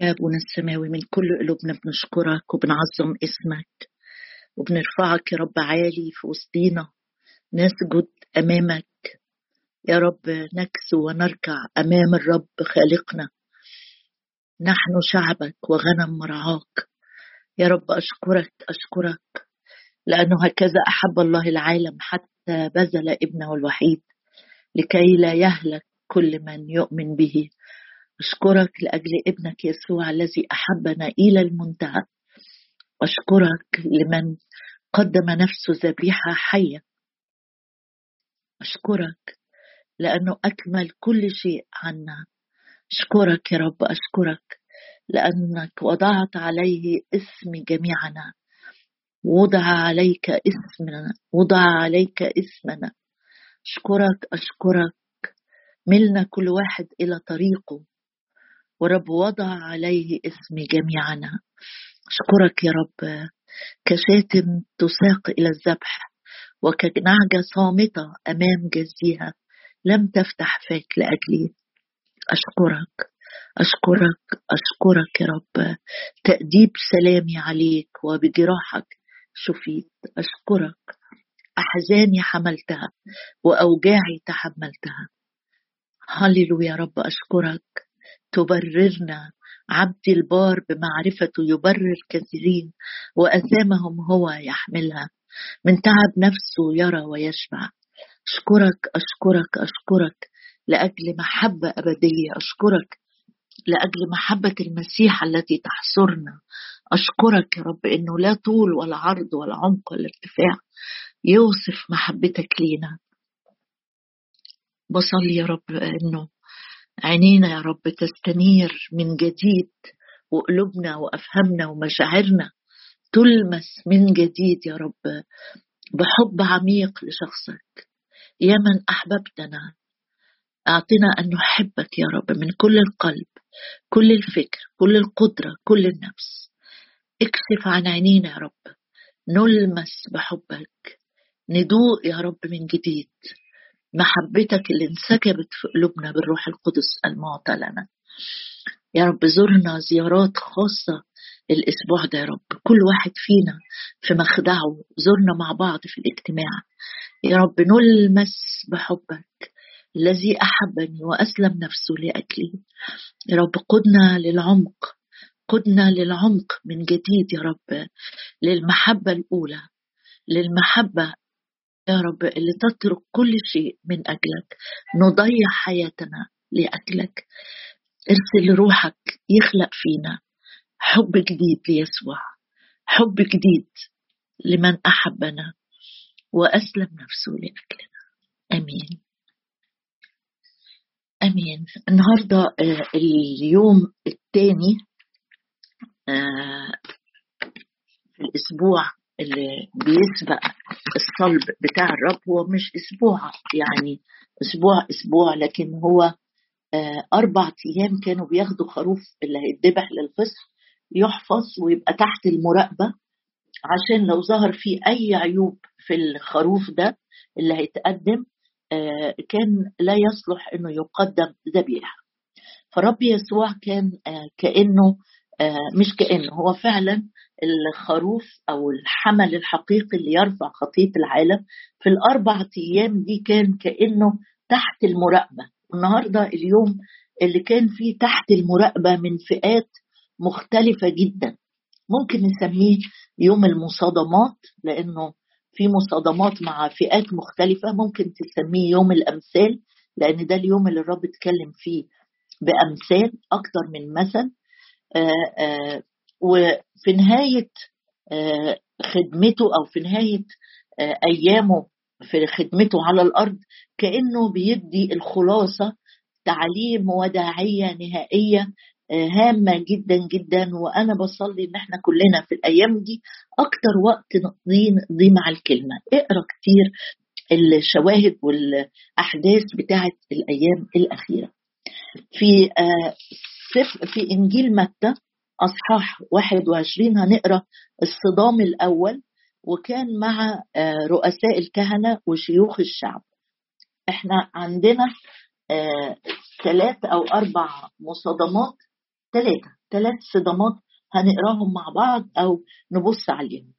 يا أبونا السماوي من كل قلوبنا بنشكرك وبنعظم اسمك وبنرفعك يا رب عالي في وسطينا. نسجد أمامك يا رب نكسو ونركع أمام الرب خالقنا. نحن شعبك وغنم مرعاك. يا رب أشكرك أشكرك لأنه هكذا أحب الله العالم حتى بذل ابنه الوحيد لكي لا يهلك كل من يؤمن به. أشكرك لأجل ابنك يسوع الذي أحبنا إلى المنتهى. أشكرك لمن قدم نفسه ذبيحة حية. أشكرك لأنه أكمل كل شيء عنا. أشكرك يا رب أشكرك لأنك وضعت عليه اسم جميعنا. وضع عليك اسمنا وضع عليك اسمنا. أشكرك أشكرك. ملنا كل واحد إلى طريقه. ورب وضع عليه اسم جميعنا أشكرك يا رب. كشاة تساق إلى الذبح وكنعجة صامتة أمام جزيها. لم تفتح فاك لأجلي. أشكرك أشكرك أشكرك يا رب. تأديب سلامي عليك وبجراحك شفيت. أشكرك. أحزاني حملتها وأوجاعي تحملتها. هللويا يا رب أشكرك. تبررنا. عبدي البار بمعرفته يبرر كثيرين وأثامهم هو يحملها. من تعب نفسه يرى ويشبع. أشكرك أشكرك أشكرك لأجل محبة أبدية. أشكرك لأجل محبة المسيح التي تحصرنا. أشكرك يا رب إنه لا طول ولا عرض ولا عمق ولا ارتفاع يوصف محبتك لينا. بصلي يا رب إنه عينينا يا رب تستنير من جديد وقلوبنا وأفهمنا ومشاعرنا تلمس من جديد يا رب بحب عميق لشخصك. يا من أحببتنا أعطنا أن نحبك يا رب من كل القلب كل الفكر كل القدرة كل النفس. اكشف عن عينينا يا رب نلمس بحبك. ندوق يا رب من جديد. محبتك اللي انسكبت في قلوبنا بالروح القدس المعطى لنا. يا رب زرنا زيارات خاصة الأسبوع ده يا رب. كل واحد فينا في مخدعه. زرنا مع بعض في الاجتماع. يا رب نلمس بحبك الذي أحبني وأسلم نفسه لأجلي. يا رب قدنا للعمق. قدنا للعمق من جديد يا رب. للمحبة الأولى. للمحبة يا رب اللي تترك كل شيء من أجلك نضيع حياتنا لأجلك ارسل روحك يخلق فينا. حب جديد ليسوع. حب جديد لمن أحبنا. وأسلم نفسه لأجلنا آمين. آمين. النهارده آه، اليوم الثاني آه، في الأسبوع اللي بيسبق الصلب بتاع الرب هو مش أسبوع يعني أسبوع أسبوع لكن هو آه، أربع أيام كانوا بياخدوا خروف اللي هيتذبح للفصح يحفظ ويبقى تحت المراقبة عشان لو ظهر فيه أي عيوب في الخروف ده اللي هيتقدم آه، كان لا يصلح إنه يقدم ذبيحة. فرب يسوع كان آه، كأنه مش كأنه هو فعلا الخروف أو الحمل الحقيقي اللي يرفع خطية العالم في الأربع أيام دي كان كأنه تحت المراقبة. النهارده اليوم اللي كان فيه تحت المراقبة من فئات مختلفة جدا. ممكن نسميه يوم المصادمات لأنه في مصادمات مع فئات مختلفة. ممكن تسميه يوم الأمثال لأن ده اليوم اللي الرب اتكلم فيه بأمثال أكتر من مثل. آه، آه، وفي نهاية آه، خدمته أو في نهاية أيامه في خدمته على الأرض كأنه بيدي الخلاصة تعليم وداعية نهائية هامة جدا جدا. وأنا بصلي إن إحنا كلنا في الأيام دي أكتر وقت نقضيه نقضيه مع الكلمة. اقرأ كتير الشواهد والأحداث بتاعة الأيام الأخيرة. في آه، في إنجيل متى؟ أصحاح 21 هنقرأ الصدام الأول وكان مع آه، رؤساء الكهنة وشيوخ الشعب. إحنا عندنا ثلاث آه، أو أربع مصادمات ثلاثة ثلاث صدامات هنقراهم مع بعض أو نبص عليهم.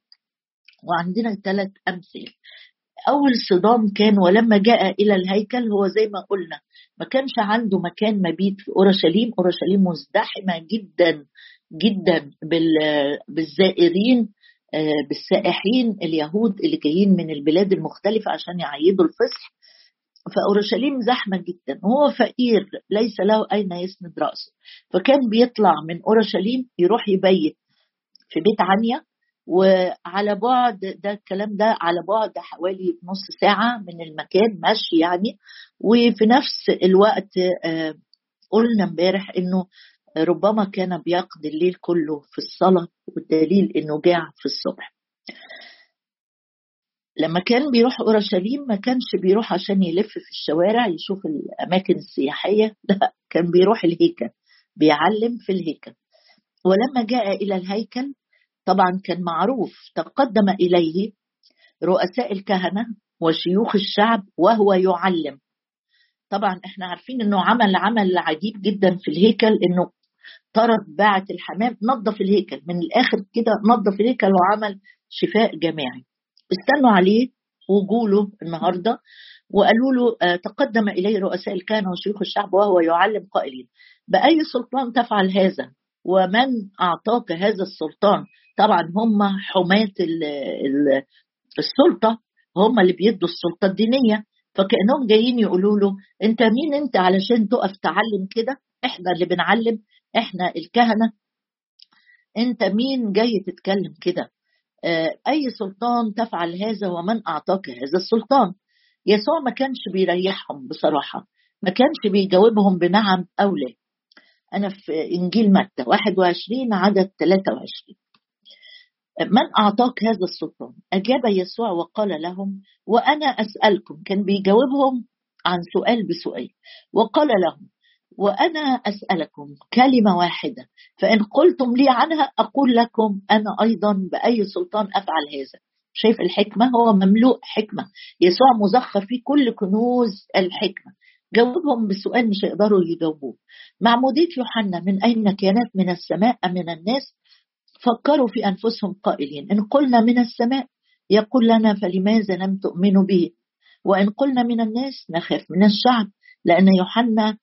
وعندنا ثلاث أمثلة. أول صدام كان ولما جاء إلى الهيكل هو زي ما قلنا ما كانش عنده مكان مبيت في أورشليم. أورشليم مزدحمة جدا جدا بالزائرين آه، بالسائحين اليهود اللي جايين من البلاد المختلفة عشان يعيدوا الفصح. فأورشليم زحمة جدا. وهو فقير ليس له أين يسند رأسه. فكان بيطلع من أورشليم يروح يبيت في بيت عنيا. وعلى بعد ده الكلام ده على بعد حوالي نص ساعة من المكان مشي يعني. وفي نفس الوقت آه، قلنا امبارح إنه ربما كان بيقضي الليل كله في الصلاة والدليل إنه جاع في الصبح. لما كان بيروح أورشليم ما كانش بيروح عشان يلف في الشوارع يشوف الأماكن السياحية لا كان بيروح الهيكل بيعلم في الهيكل. ولما جاء إلى الهيكل طبعا كان معروف تقدم إليه رؤساء الكهنة وشيوخ الشعب وهو يعلم. طبعا إحنا عارفين إنه عمل عمل عجيب جدا في الهيكل إنه طرد باعة الحمام نظف الهيكل. من الآخر كده نظف الهيكل وعمل شفاء جماعي. استنوا عليه وجوله النهارده وقالوا له آه، تقدم إليه رؤساء الكهنة وشيوخ الشعب وهو يعلم قائلين. بأي سلطان تفعل هذا؟ ومن أعطاك هذا السلطان؟ طبعا هم حماة السلطة هم اللي بيدوا السلطة الدينية. فكأنهم جايين يقولوا له أنت مين أنت علشان تقف تعلم كده؟ إحنا اللي بنعلم إحنا الكهنة. أنت مين جاي تتكلم كده؟ آه، أي سلطان تفعل هذا ومن أعطاك هذا السلطان؟ يسوع ما كانش بيريحهم بصراحة ما كانش بيجاوبهم بنعم أو لا. أنا في إنجيل متى؟ 21 عدد 23 من أعطاك هذا السلطان؟ أجاب يسوع وقال لهم وأنا أسألكم. كان بيجاوبهم عن سؤال بسؤال. وقال لهم وأنا أسألكم كلمة واحدة فإن قلتم لي عنها أقول لكم أنا أيضا بأي سلطان أفعل هذا. شايف الحكمة؟ هو مملوء حكمة. يسوع مزخر فيه كل كنوز الحكمة. جاوبهم بسؤال مش هيقدروا يجاوبوه. معمودية يوحنا من أين كانت؟ من السماء أم من الناس؟ فكروا في أنفسهم قائلين إن قلنا من السماء يقول لنا فلماذا لم تؤمنوا به؟ وإن قلنا من الناس نخاف من الشعب لأن يوحنا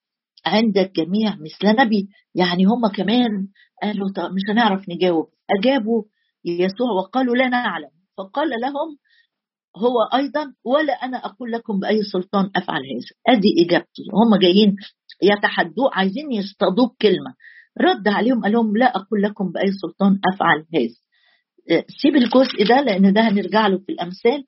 عند الجميع مثل نبي. يعني هم كمان قالوا طب مش هنعرف نجاوب. أجابوا يسوع وقالوا لا نعلم. فقال لهم هو أيضا ولا أنا أقول لكم بأي سلطان أفعل هذا. أدي إجابتي. هم جايين يتحدوا عايزين يصطادوه بكلمة رد عليهم قال لهم لا أقول لكم بأي سلطان أفعل هذا. سيب الجزء ده لأن ده هنرجع له في الأمثال.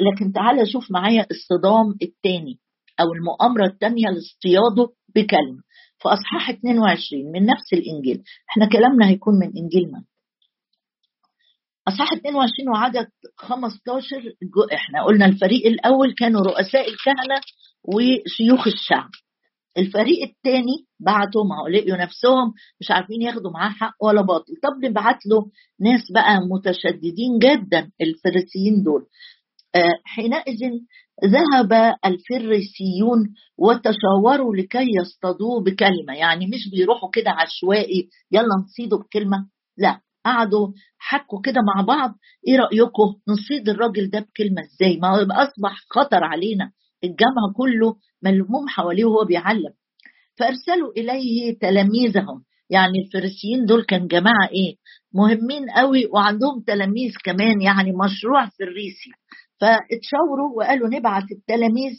لكن تعالى شوف معايا الصدام الثاني أو المؤامرة الثانية لاصطياده بكلمة. في أصحاح 22 من نفس الإنجيل. إحنا كلامنا هيكون من إنجيل أصحاح 22 وعدد 15 إحنا قلنا الفريق الأول كانوا رؤساء الكهنة وشيوخ الشعب. الفريق الثاني بعتوا ما لقيوا نفسهم مش عارفين ياخدوا معاه حق ولا باطل. طب نبعت له ناس بقى متشددين جدا الفريسيين دول. آه، حينئذ ذهب الفريسيون وتشاوروا لكي يصطادوه بكلمة. يعني مش بيروحوا كده عشوائي يلا نصيده بكلمة. لا قعدوا حكوا كده مع بعض إيه رأيكم؟ نصيد الراجل ده بكلمة إزاي؟ ما هو أصبح خطر علينا. الجامع كله ملموم حواليه وهو بيعلم. فأرسلوا إليه تلاميذهم. يعني الفريسيين دول كان جماعة إيه؟ مهمين قوي وعندهم تلاميذ كمان يعني مشروع فريسي. فاتشاوروا وقالوا نبعث التلاميذ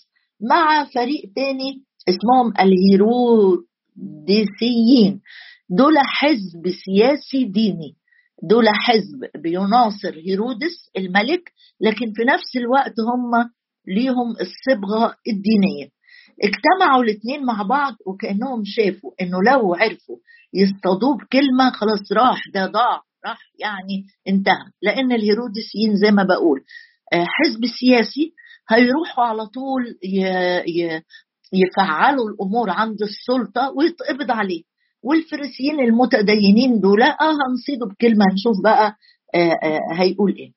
مع فريق تاني اسمهم الهيروديسيين. دول حزب سياسي ديني. دول حزب بيناصر هيرودس الملك لكن في نفس الوقت هم ليهم الصبغة الدينية. اجتمعوا الاثنين مع بعض وكأنهم شافوا إنه لو عرفوا يصطادوه بكلمة خلاص راح ده ضاع راح يعني انتهى. لأن الهيرودسيين زي ما بقول آه، حزب سياسي هيروحوا على طول يفعلوا الأمور عند السلطة ويتقبض عليه. والفريسيين المتدينين دول آه هنصيده بكلمة نشوف بقى آه آه هيقول إيه.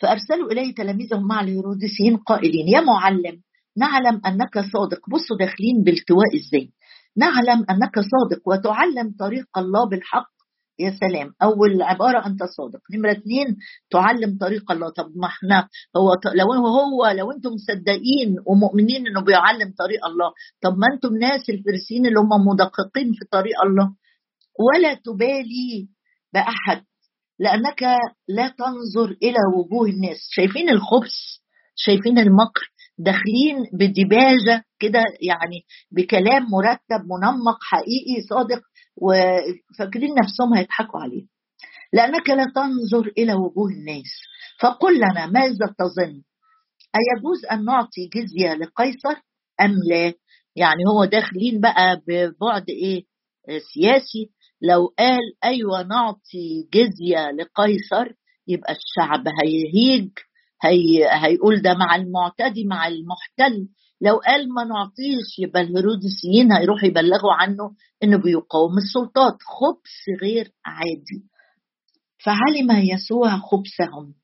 فأرسلوا إليه تلاميذهم مع الهيروديسيين قائلين يا معلم نعلم أنك صادق. بصوا داخلين بالتواء إزاي نعلم أنك صادق وتعلم طريق الله بالحق. يا سلام. أول عبارة أنت صادق. نمرة اثنين تعلم طريق الله. طب ما إحنا هو لو هو لو أنتم مصدقين ومؤمنين إنه بيعلم طريق الله طب ما أنتم ناس الفرسين اللي هم مدققين في طريق الله. ولا تبالي بأحد. لأنك لا تنظر إلى وجوه الناس. شايفين الخبث شايفين المكر داخلين بدباجه كده يعني بكلام مرتب منمق حقيقي صادق وفاكرين نفسهم هيضحكوا عليه لأنك لا تنظر إلى وجوه الناس. فقل لنا ماذا تظن؟ أيجوز أن نعطي جزية لقيصر أم لا؟ يعني هو داخلين بقى ببعد إيه؟ سياسي. لو قال أيوة نعطي جزية لقيصر يبقى الشعب هيهيج هي هيقول ده مع المعتدي مع المحتل. لو قال ما نعطيش يبقى الهيروديسيين هيروحوا يبلغوا عنه إنه بيقاوم السلطات. خبث غير عادي. فعلم يسوع خبثهم.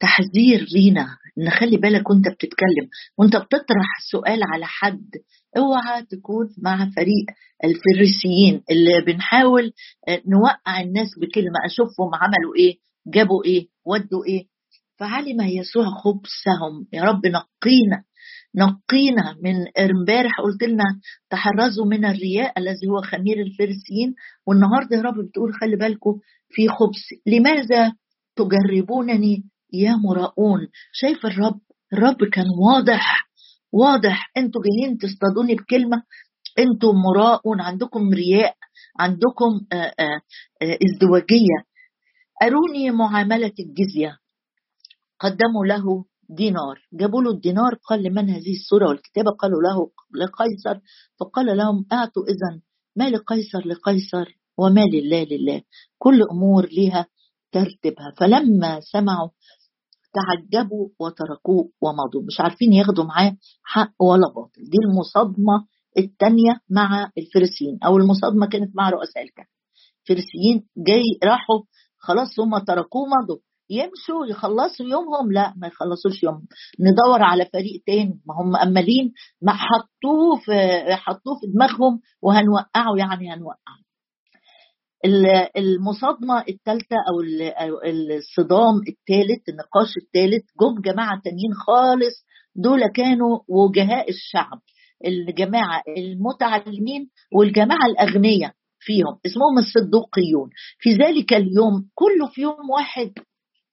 تحذير لينا. نخلي بالك وأنت بتتكلم. وأنت بتطرح سؤال على حد. اوعى تكون مع فريق الفريسيين اللي بنحاول نوقع الناس بكلمة. أشوفهم عملوا إيه؟ جابوا إيه؟ ودوا إيه؟ فعلم يسوع خبثهم. يا رب نقينا نقينا من امبارح قلت لنا تحرزوا من الرياء الذي هو خمير الفرسيين والنهاردة يا رب بتقول خلي بالكم في خبث. لماذا تجربونني يا مراؤون شايف الرب؟ الرب كان واضح واضح. أنتوا جايين تصطادوني بكلمة؟ أنتوا مراؤون عندكم رياء عندكم ازدواجية. أروني معاملة الجزية. قدموا له دينار. جابوا له الدينار قال لمن هذه السورة والكتابة قالوا له لقيصر. فقال لهم أعطوا إذا ما لقيصر؟ لقيصر وما لله لله. كل أمور لها ترتبها فلما سمعوا تعجبوا وتركوه ومضوا. مش عارفين ياخدوا معاه حق ولا باطل. دي المصادمة الثانية مع الفرسيين أو المصادمة كانت مع رؤساء الكهنة الفرسيين جاي راحوا خلاص هم تركوه مضوا. يمشوا يخلصوا يومهم؟ لا ما يخلصوش يومهم. ندور على فريق تاني. ما هم مأملين ما حطوه في حطوه في دماغهم وهنوقعه يعني هنوقعه. المصادمة الثالثة أو الصدام الثالث النقاش الثالث جم جماعة تانيين خالص دول كانوا وجهاء الشعب الجماعة المتعلمين والجماعة الأغنياء فيهم اسمهم الصدوقيون. في ذلك اليوم كله في يوم واحد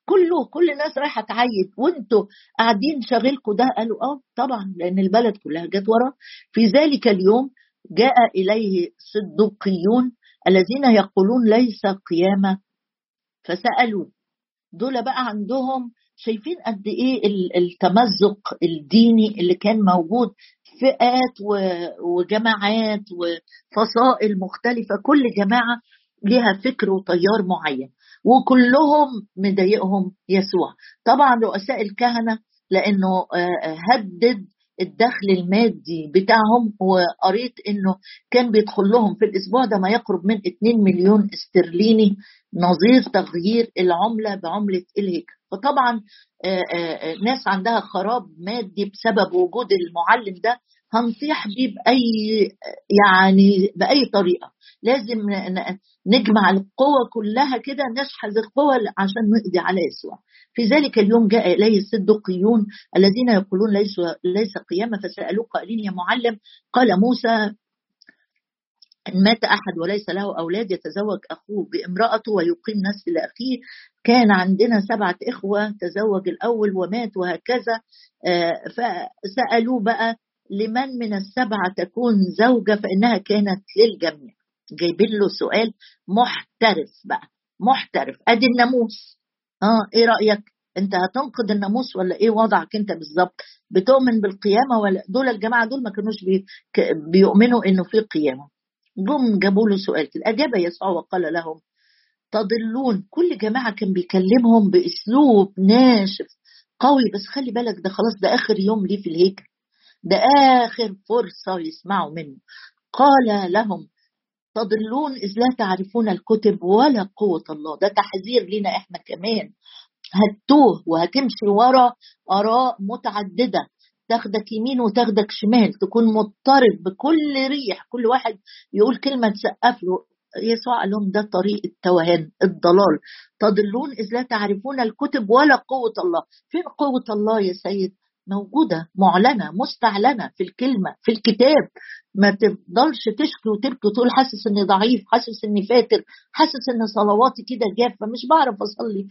كله كل الناس رايحة تعيد وانتوا قاعدين شاغلكم ده؟ قالوا آه طبعا لأن البلد كلها جت ورا. في ذلك اليوم جاء إليه صدوقيون الذين يقولون ليس قيامة فسالوه دول بقى عندهم شايفين قد إيه التمزق الديني اللي كان موجود فئات وجماعات وفصائل مختلفة كل جماعة لها فكر وتيار معين وكلهم مضايقهم يسوع. طبعا رؤساء الكهنة لأنه هدد الدخل المادي بتاعهم وقريت إنه كان بيدخل لهم في الأسبوع ده ما يقرب من 2 مليون استرليني نظير تغيير العملة بعملة الهيكل فطبعا ناس عندها خراب مادي بسبب وجود المعلم ده هنطيح بيه بأي يعني بأي طريقة. لازم نجمع القوة كلها كده نشحذ القوة عشان نقضي على يسوع. في ذلك اليوم جاء إليه الصدقيون الذين يقولون ليس ليس قيامة فسألوه قائلين يا معلم قال موسى إن مات أحد وليس له أولاد يتزوج أخوه بامرأته ويقيم نسل أخيه كان عندنا سبعة إخوة تزوج الأول ومات وهكذا. فسألوه بقى لمن من السبعة تكون زوجة فإنها كانت للجميع. جايبين له سؤال محترف بقى محترف. أدي الناموس. آه إيه رأيك؟ أنت هتنقض الناموس ولا إيه وضعك أنت بالظبط بتؤمن بالقيامة ولا؟ دول الجماعة دول ما كانوش بي... بيؤمنوا إنه في قيامة. جم جابوا له سؤال أجاب يسوع وقال لهم تضلون. كل جماعة كان بيكلمهم بأسلوب ناشف قوي. بس خلي بالك ده خلاص ده آخر يوم ليه في الهيكل ده آخر فرصة يسمعوا منه. قال لهم تضلون إذ لا تعرفون الكتب ولا قوة الله. ده تحذير لنا إحنا كمان. هتوه وهتمشي ورا آراء متعددة. تاخدك يمين وتاخدك شمال. تكون مضطرب بكل ريح. كل واحد يقول كلمة تسقف له. يسوع قال لهم ده طريق التوهان الضلال. تضلون إذ لا تعرفون الكتب ولا قوة الله. فين قوة الله يا سيد؟ موجودة معلنة مستعلنة في الكلمة في الكتاب. ما تفضلش تشكي وتبكي وتقول حاسس إني ضعيف حاسس إني فاتر حاسس إن صلواتي كده جافة مش بعرف أصلي.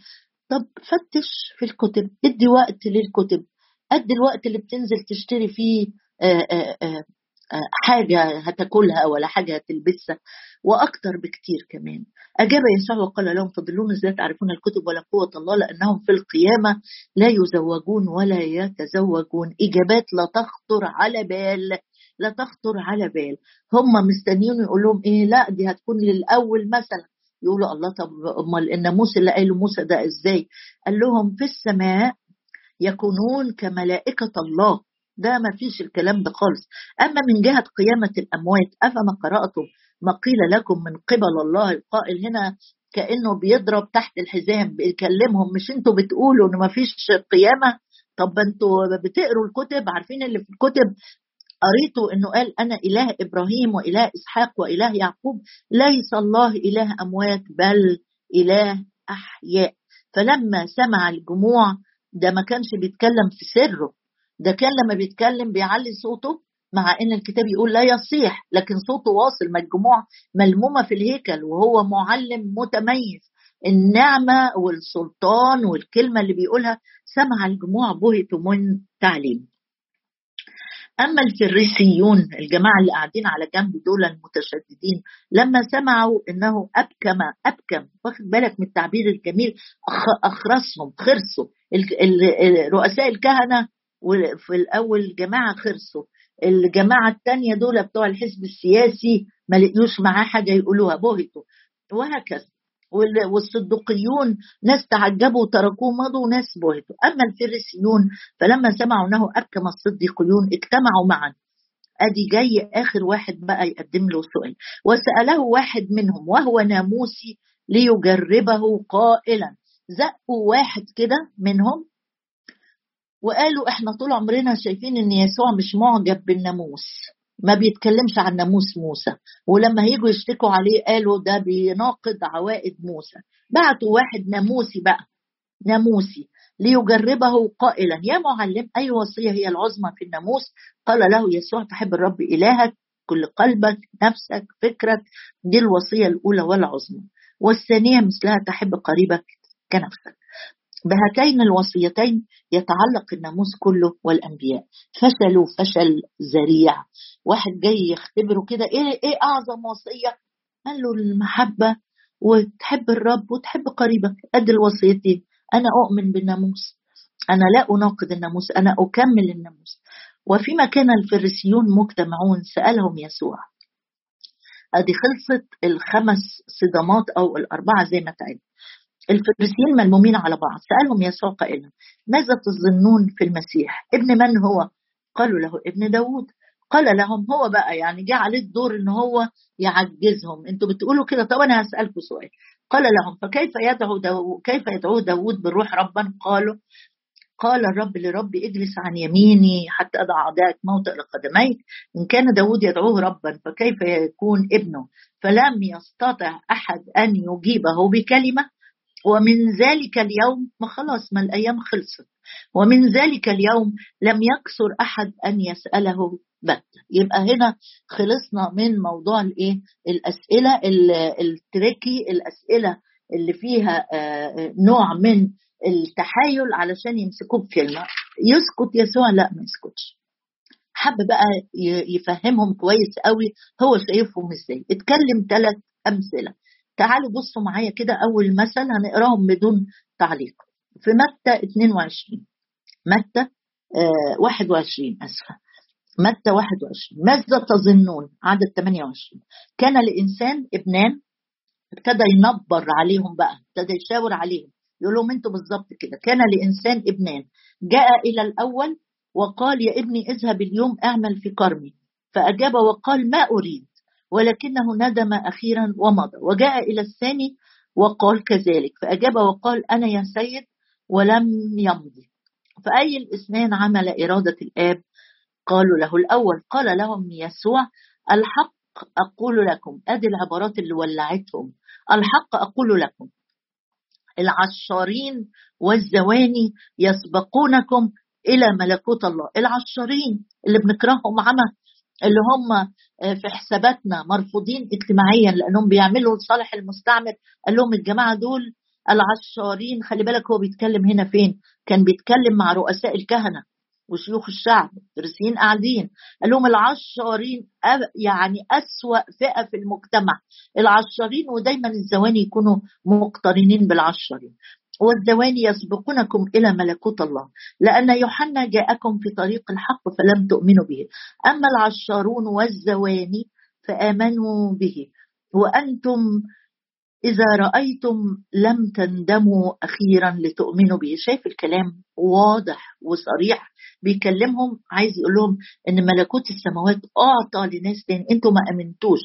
طب فتش في الكتب ادي وقت للكتب. قد الوقت اللي بتنزل تشتري فيه آآ آآ حاجة هتاكلها ولا حاجة هتلبسها وأكثر بكتير كمان. أجاب يسوع وقال لهم تضلون إزاي تعرفون الكتب ولا قوة الله؟ لأنهم في القيامة لا يزوجون ولا يتزوجون. إجابات لا تخطر على بال لا تخطر على بال. هم مستنيين يقول لهم إيه؟ لا دي هتكون للأول مثلا. يقولوا الله طب أمال الناموس اللي قاله موسى ده إزاي؟ قال لهم في السماء يكونون كملائكة الله. ده ما فيش الكلام ده خالص. أما من جهة قيامة الأموات أفما قرأتم ما قيل لكم من قبل الله القائل هنا كأنه بيضرب تحت الحزام بيكلمهم مش أنتوا بتقولوا إن ما فيش قيامة؟ طب أنتوا بتقروا الكتب عارفين اللي في الكتب؟ قريتوا إنه قال أنا إله إبراهيم وإله إسحاق وإله يعقوب ليس الله إله أموات بل إله أحياء. فلما سمع الجموع ده ما كانش بيتكلم في سره. ده كان لما بيتكلم بيعلي صوته مع إن الكتاب يقول لا يصيح لكن صوته واصل ما الجموع ملمومة في الهيكل وهو معلم متميز. النعمة والسلطان والكلمة اللي بيقولها سمع الجموع بهتوا من تعليم. أما الفريسيون الجماعة اللي قاعدين على جنب دول المتشددين لما سمعوا إنه أبكم أبكم واخد بالك من التعبير الجميل؟ أخرسهم خرسوا. رؤساء الكهنة وفي الأول جماعة خرسوا. الجماعة الثانية دول بتوع الحزب السياسي ما لقيوش معاه حاجة يقولوها بهتوا وهكذا. والصدقيون ناس تعجبوا وتركوه مضوا ناس بهتوا أما الفريسيون فلما سمعوا إنه ابكم الصديقيون اجتمعوا معا. أدي جاي آخر واحد بقى يقدم له سؤال. وسأله واحد منهم وهو ناموسي ليجربه قائلا. زقوا واحد كده منهم. وقالوا إحنا طول عمرنا شايفين إن يسوع مش معجب بالناموس ما بيتكلمش عن ناموس موسى. ولما هيجوا يشتكوا عليه قالوا ده بيناقض عوائد موسى. بعتوا واحد ناموسي بقى ناموسي ليجربه قائلا. يا معلم أي وصية هي العظمى في الناموس؟ قال له يسوع تحب الرب إلهك كل قلبك نفسك فكرك. دي الوصية الأولى والعظمى. والثانية مثلها تحب قريبك كنفسك. بهاتين الوصيتين يتعلق الناموس كله والأنبياء. فشلوا فشل ذريع. واحد جاي يختبره كده إيه إيه أعظم وصية؟ قال له المحبة وتحب الرب وتحب قريبك. قد الوصيتين. أنا أؤمن بالناموس. أنا لا أناقض الناموس. أنا أكمل الناموس. وفيما كان الفريسيون مجتمعون سألهم يسوع. أدي خلصت الخمس صدمات أو الأربعة زي ما تعلم. الفريسيين ملمومين على بعض. سألهم يسوع قائلا ماذا تظنون في المسيح؟ ابن من هو؟ قالوا له ابن داود قال لهم هو بقى يعني جه عليه الدور إن هو يعجزهم. أنتوا بتقولوا كده؟ طب أنا هسالكم سؤال. قال لهم فكيف يدعو داود كيف يدعو داود بالروح ربا؟ قالوا قال الرب لرب اجلس عن يميني حتى أضع أعدائك موطئ لقدميك إن كان داود يدعوه ربا فكيف يكون ابنه؟ فلم يستطع أحد أن يجيبه بكلمة. ومن ذلك اليوم ما خلاص ما الأيام خلصت. ومن ذلك اليوم لم يكسر أحد أن يسأله بت يبقى هنا خلصنا من موضوع الإيه؟ الأسئلة التريكي الأسئلة اللي فيها نوع من التحايل علشان يمسكوه بكلمه يسكت يسوع؟ لا ما يسكتش. حب بقى يفهمهم كويس قوي هو شايفهم إزاي. اتكلم ثلاث أمثلة. تعالوا بصوا معايا كده أول مثل هنقراهم بدون تعليق. في متى 22 متى؟ آه 21 أسفة. متى 21 ماذا تظنون؟ عدد 28 كان لإنسان ابنان ابتدى ينبر عليهم بقى ابتدى يشاور عليهم. يقول لهم أنتوا بالظبط كده. كان لإنسان ابنان. جاء إلى الأول وقال يا ابني اذهب اليوم اعمل في كرمي. فأجاب وقال ما أريد. ولكنه ندم أخيرا ومضى وجاء إلى الثاني وقال كذلك فأجاب وقال أنا يا سيد ولم يمضي فأي الاثنين عمل إرادة الآب؟ قالوا له الأول قال لهم يسوع الحق أقول لكم أدي العبارات اللي ولعتهم. الحق أقول لكم العشارين والزواني يسبقونكم إلى ملكوت الله. العشارين اللي بنكرههم عمى اللي هم في حساباتنا مرفوضين اجتماعيا لأنهم بيعملوا لصالح المستعمر. قال لهم الجماعة دول العشارين خلي بالك هو بيتكلم هنا فين؟ كان بيتكلم مع رؤساء الكهنة وشيوخ الشعب الفريسيين قاعدين. قال لهم العشارين يعني أسوأ فئة في المجتمع. العشارين ودايما الزواني يكونوا مقترنين بالعشارين. والزواني يسبقونكم إلى ملكوت الله. لأن يوحنا جاءكم في طريق الحق فلم تؤمنوا به. أما العشارون والزواني فآمنوا به. وأنتم إذا رأيتم لم تندموا أخيرا لتؤمنوا به. شايف الكلام واضح وصريح. بيكلمهم عايز يقول لهم إن ملكوت السماوات أعطى لناس تاني. أنتم ما أمنتوش.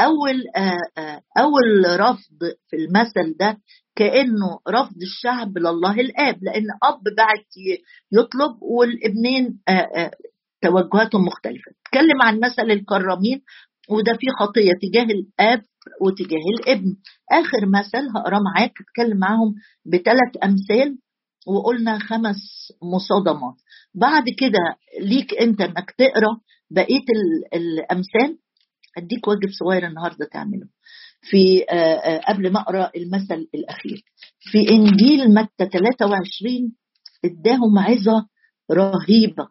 أول آه، آه، أول رفض في المثل ده كأنه رفض الشعب لله الآب لأن أب بعت يطلب والابنين آه، توجهاتهم مختلفة. تكلم عن مثل الكرامين وده فيه خطية تجاه الآب وتجاه الابن. آخر مثل هقراه معاك اتكلم معاهم بثلاث أمثال وقلنا خمس مصادمات. بعد كده ليك أنت إنك تقرأ بقية الأمثال. أديك واجب صغير النهارده تعمله. في آه، آه، قبل ما أقرأ المثل الأخير. في إنجيل متى 23 إداهم عظة رهيبة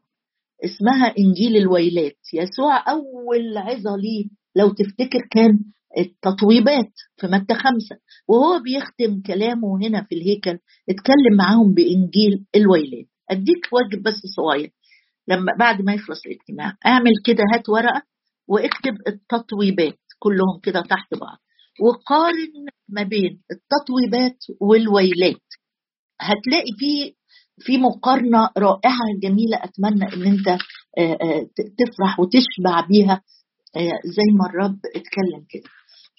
اسمها إنجيل الويلات. يسوع أول عظة ليه لو تفتكر كان التطويبات في متى خمسة. وهو بيختم كلامه هنا في الهيكل اتكلم معاهم بإنجيل الويلات. أديك واجب بس صغير. لما بعد ما يخلص الاجتماع اعمل كده هات ورقة واكتب التطويبات كلهم كده تحت بعض. وقارن ما بين التطويبات والويلات. هتلاقي في في مقارنة رائعة جميلة أتمنى إن أنت آه، آه، تفرح وتشبع بيها آه، زي ما الرب اتكلم كده.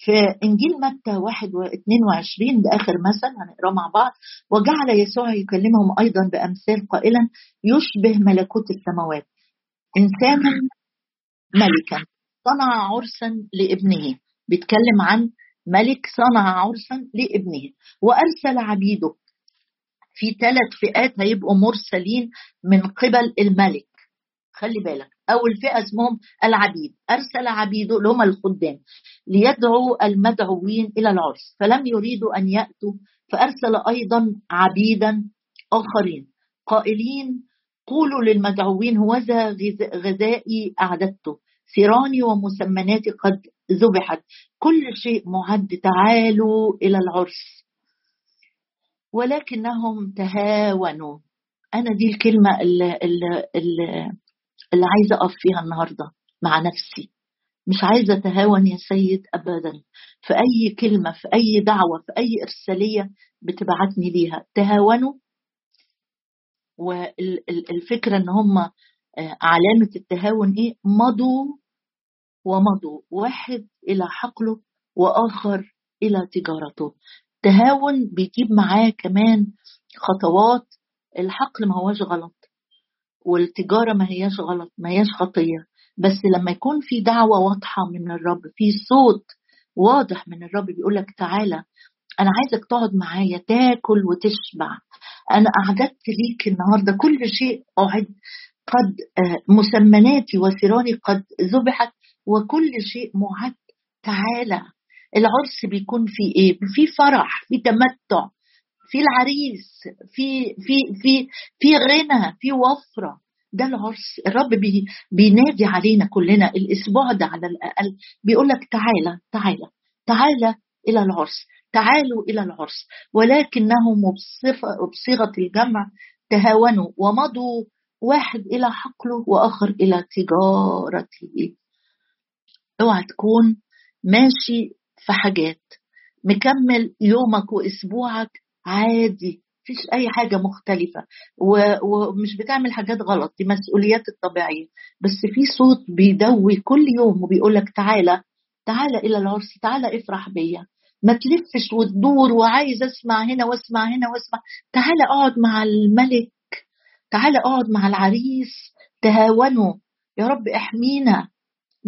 في إنجيل متى 1 و 22 ده آخر مثل هنقراه مع بعض وجعل يسوع يكلمهم أيضا بأمثال قائلا يشبه ملكوت السماوات. إنسانا ملكا صنع عرسا لابنه. بيتكلم عن ملك صنع عرسا لابنه وأرسل عبيده. في ثلاث فئات هيبقوا مرسلين من قبل الملك. خلي بالك أول فئة اسمهم العبيد. أرسل عبيده اللي هم الخدام ليدعوا المدعوين إلى العرس. فلم يريدوا أن يأتوا فأرسل أيضا عبيدا آخرين. قائلين قولوا للمدعوين هوذا غذائي أعددته. ثيراني ومسمناتي قد ذبحت. كل شيء معد تعالوا إلى العرس. ولكنهم تهاونوا. أنا دي الكلمة اللي, اللي, اللي, عايزة أقف فيها النهارده مع نفسي. مش عايزة اتهاون يا سيد ابدا. في أي كلمة في أي دعوة في أي إرسالية بتبعتني ليها. تهاونوا. والفكرة إن هم آه، علامة التهاون إيه؟ مضوا ومضوا واحد إلى حقله وآخر إلى تجارته. تهاون بيجيب معاه كمان خطوات. الحقل ما هوش غلط والتجارة ما هياش غلط ما هياش خطية. بس لما يكون في دعوة واضحة من الرب في صوت واضح من الرب بيقول لك تعالى أنا عايزك تقعد معايا تاكل وتشبع. أنا اعددت ليك النهارده. كل شيء اعد قد آه، مسمناتي وثيراني قد ذبحت وكل شيء معد. تعالى العرس بيكون في إيه؟ في فرح في تمتع في العريس في في في في غنى في وفرة. ده العرس. الرب بي بينادي علينا كلنا الأسبوع ده على الأقل. بيقول لك تعالى تعالى تعالى إلى العرس تعالوا إلى العرس. ولكنهم بصيغة الجمع تهاونوا ومضوا واحد إلى حقله وآخر إلى تجارته. أوعى تكون ماشي في حاجات. مكمل يومك وأسبوعك عادي. مفيش أي حاجة مختلفة. ومش بتعمل حاجات غلط. دي مسؤوليات الطبيعية. بس في صوت بيدوي كل يوم وبيقول لك تعالى تعالى إلى العرس تعالى افرح بيا. ما تلفش وتدور وعايز أسمع هنا وأسمع هنا وأسمع. تعالى أقعد مع الملك. تعال أقعد مع العريس. تهاونوا. يا رب احمينا.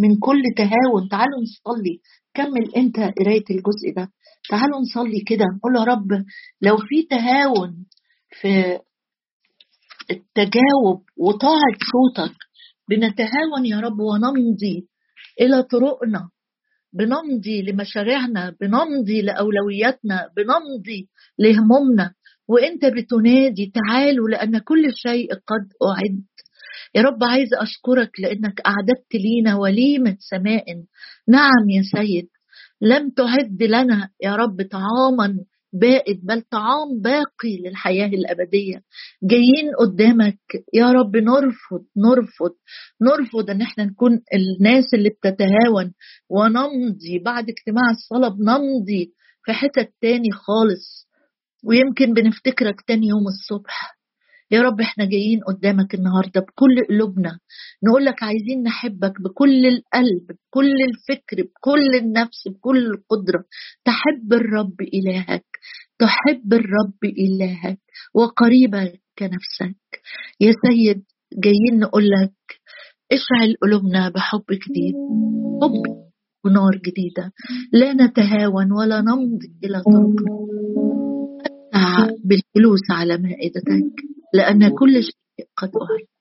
من كل تهاون. تعالوا نصلي. كمل انت قراية الجزء ده. تعالوا نصلي كده. نقول يا رب لو في تهاون في التجاوب وطاعة صوتك بنتهاون يا رب ونمضي إلى طرقنا. بنمضي لمشاريعنا بنمضي لأولوياتنا بنمضي لهمومنا. وإنت بتنادي تعالوا لأن كل شيء قد أعد. يا رب عايز أشكرك لأنك أعددت لينا وليمة سماء. نعم يا سيد لم تعد لنا يا رب طعاما بائد بل طعام باقي للحياة الأبدية. جايين قدامك يا رب نرفض نرفض نرفض إن إحنا نكون الناس اللي بتتهاون. ونمضي بعد اجتماع الصلاة بنمضي في حتت تاني خالص. ويمكن بنفتكرك تاني يوم الصبح. يا رب إحنا جايين قدامك النهارده بكل قلوبنا. نقول لك عايزين نحبك بكل القلب بكل الفكر بكل النفس بكل القدرة. تحب الرب إلهك. تحب الرب إلهك. وقريبك كنفسك. يا سيد جايين نقول لك اشعل قلوبنا بحب جديد. حب ونار جديدة. لا نتهاون ولا نمضي إلى طرقنا بالجلوس على مائدتك. لأن كل شيء قد أعد